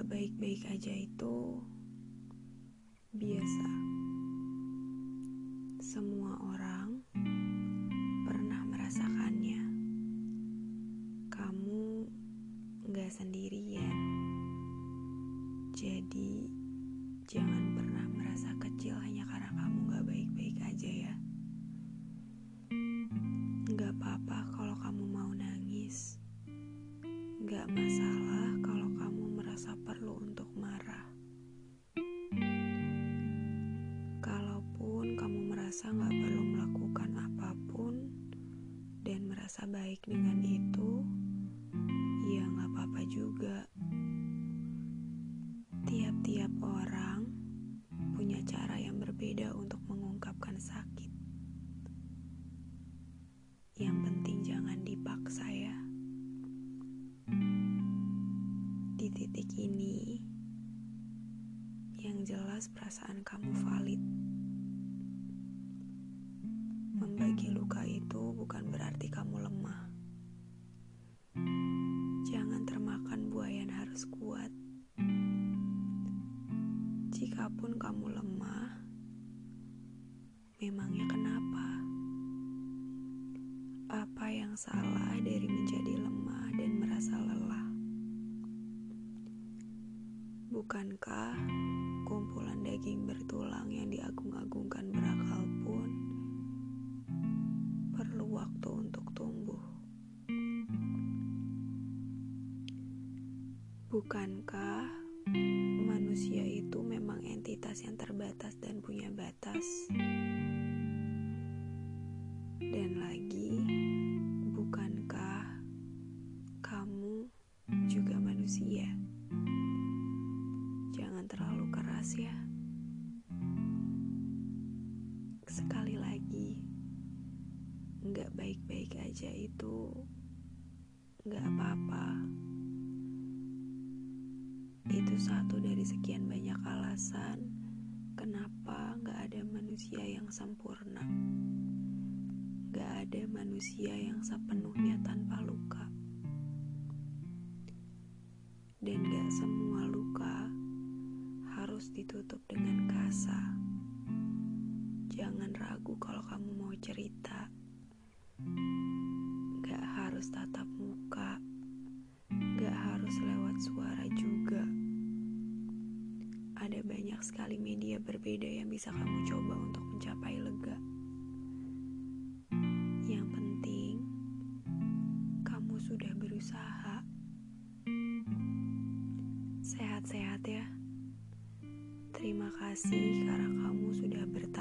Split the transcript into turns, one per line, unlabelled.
baik-baik aja itu biasa. Semua orang pernah merasakannya. Kamu gak sendirian. Jadi, jangan pernah merasa kecil merasa baik dengan itu, ya gak apa-apa juga. Tiap-tiap orang punya cara yang berbeda untuk mengungkapkan sakit. Yang penting jangan dipaksa ya. Di titik ini, yang jelas perasaan kamu valid. Membagi luka bukan berarti kamu lemah. Jangan termakan buayan harus kuat. Jikapun kamu lemah, memangnya kenapa? Apa yang salah dari menjadi lemah dan merasa lelah? Bukankah kumpulan daging bertulang yang diagung-agungkan berakal Bukankah manusia itu memang entitas yang terbatas dan punya batas? Dan lagi, bukankah kamu juga manusia? Jangan terlalu keras ya. Sekali lagi, nggak baik-baik aja itu nggak apa-apa. Itu satu dari sekian banyak alasan kenapa nggak ada manusia yang sempurna. Nggak ada manusia yang sepenuhnya tanpa luka. Dan gak semua luka harus ditutup dengan kasa. Jangan ragu kalau kamu mau cerita. Gak harus tatap Banyak sekali media berbeda yang bisa kamu coba untuk mencapai lega. Yang penting, kamu sudah berusaha. Sehat-sehat ya. Terima kasih karena kamu sudah bertahan.